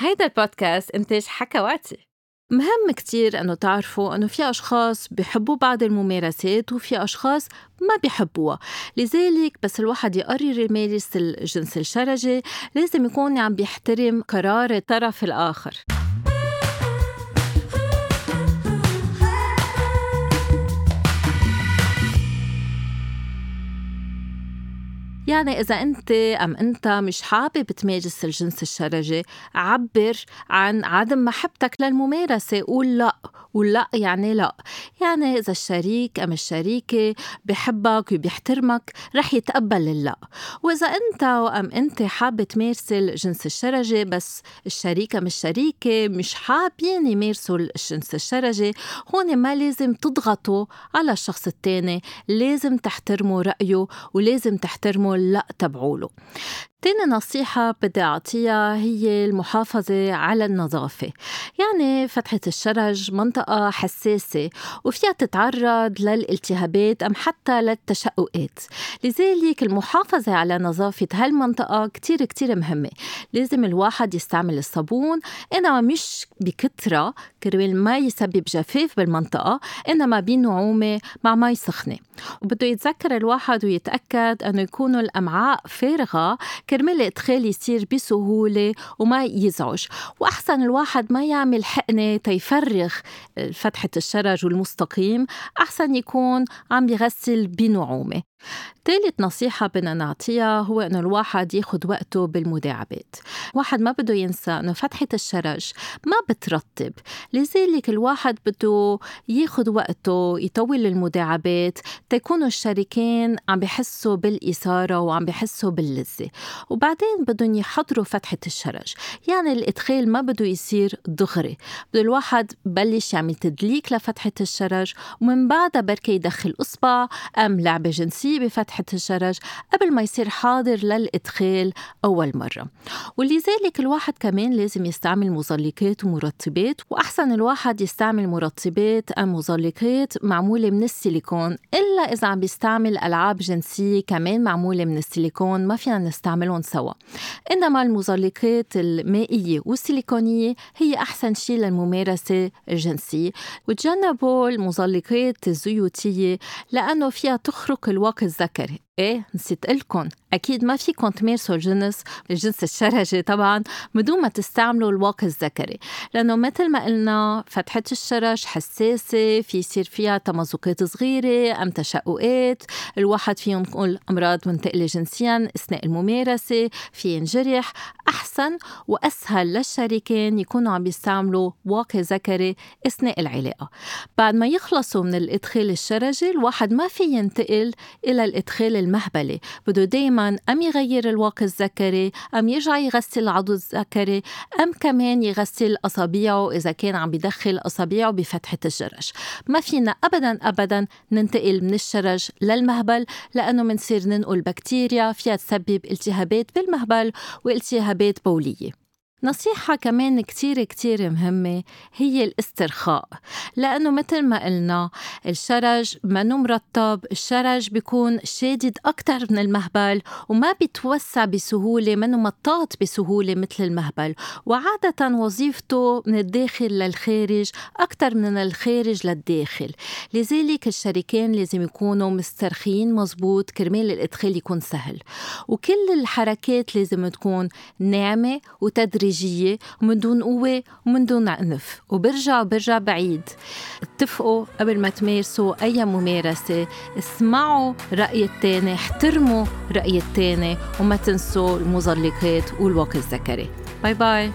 هيدا البودكاست إنتاج حكواتي. مهم كتير أنه تعرفوا أنه في أشخاص بيحبوا بعض الممارسات وفي أشخاص ما بيحبوها. لذلك بس الواحد يقرر يمارس الجنس الشرجي لازم يكون عم بيحترم قرار الطرف الآخر. يعني إذا أنت أم أنت مش حابب تمارس الجنس الشرجي عبر عن عدم محبتك للممارسة قول لا ولا يعني لا. يعني إذا الشريك أم الشريكة بحبك وبيحترمك رح يتقبل اللا. وإذا أنت وأم أنت حابة تمارسي الجنس الشرجي بس الشريك أم الشريكة مش حابين يمارسوا الجنس الشرجي هون ما لازم تضغطوا على الشخص التاني. لازم تحترموا رأيه ولازم تحترموا لا تبعوله. تاني نصيحة بدي أعطيها هي المحافظة على النظافة. يعني فتحة الشرج منطقة حساسة وفيها تتعرض للالتهابات أم حتى للتشققات. لذلك المحافظة على نظافة هالمنطقة كتير كتير مهمة. لازم الواحد يستعمل الصابون إنما مش بكترة كرمال ما يسبب جفاف بالمنطقة إنما بنعومة مع مي سخنة. وبده يتذكر الواحد ويتأكد أنه يكونوا الأمعاء فارغة كرمال الإدخال يصير بسهولة وما يزعج. وأحسن الواحد ما يعمل حقنة تيفرغ فتحة الشرج والمستقيم أحسن يكون عم يغسل بنعومة. ثالث نصيحة بدنا نعطيها هو إنه الواحد ياخد وقته بالمداعبات. واحد ما بده ينسى إنه فتحة الشرج ما بترطب. لذلك الواحد بده ياخد وقته يطول المداعبات تيكونوا الشريكين عم بحسوا بالإثارة وعم بحسوا باللذة. وبعدين بدهم يحضروا فتحة الشرج. يعني الإدخال ما بده يصير دغري. بده الواحد بلش يعمل تدليك لفتحة الشرج ومن بعدها بركي يدخل إصبع أم لعبة جنسية فيه بفتحة الشرج قبل ما يصير حاضر للإدخال أول مرة. ولذلك الواحد كمان لازم يستعمل مزلقات ومرطبات وأحسن الواحد يستعمل مرطبات أم مزلقات معمولة من السيليكون. إلا إذا عم بيستعمل ألعاب جنسية كمان معمولة من السيليكون ما فينا نستعملهم سوا. إنما المزلقات المائية والسيليكونية هي أحسن شيء للممارسة الجنسية. وتجنبوا المزلقات الزيوتية لأنه فيها تخرق الوقت الذكري. إيه؟ نسيت لكم. أكيد ما فيكم تمارسوا الجنس الجنس الشرجي طبعا بدون ما تستعملوا الواقي الذكري. لأنه مثل ما قلنا فتحة الشرج حساسة في يصير فيها تمزقات صغيرة أم تشققات. الواحد فيهم نقول أمراض منتقلة جنسيا أثناء الممارسة في ينجرح. أحسن وأسهل للشريكين يكونوا عم بيستعملوا واقي ذكري أثناء العلاقة. بعد ما يخلصوا من الإدخال الشرجي الواحد ما في ينتقل إلى الإدخال المهبلة بده دايما أم يغير الواقي الذكري أم يرجع يغسل العضو الذكري أم كمان يغسل أصابيعه إذا كان عم بيدخل أصابيعه بفتحة الشرج ما فينا أبدا أبدا ننتقل من الشرج للمهبل لأنه منصير ننقل بكتيريا فيها تسبب التهابات بالمهبل والتهابات بولية. نصيحة كمان كتير كتير مهمة هي الاسترخاء. لأنه مثل ما قلنا الشرج منو مرطب الشرج بيكون شادد أكتر من المهبل وما بيتوسع بسهولة منو مطاط بسهولة مثل المهبل. وعادة وظيفته من الداخل للخارج أكتر من الخارج للداخل. لذلك الشريكين لازم يكونوا مسترخيين مزبوط كرمال الإدخال يكون سهل. وكل الحركات لازم تكون ناعمة وتدريجية تدريجية ومن دون قوة ومن دون عنف. وبرجع وبرجع بعيد. اتفقوا قبل ما تمارسوا أي ممارسة. اسمعوا رأي التاني احترموا رأي التاني وما تنسوا المزلقات والوقت الذكري. باي باي.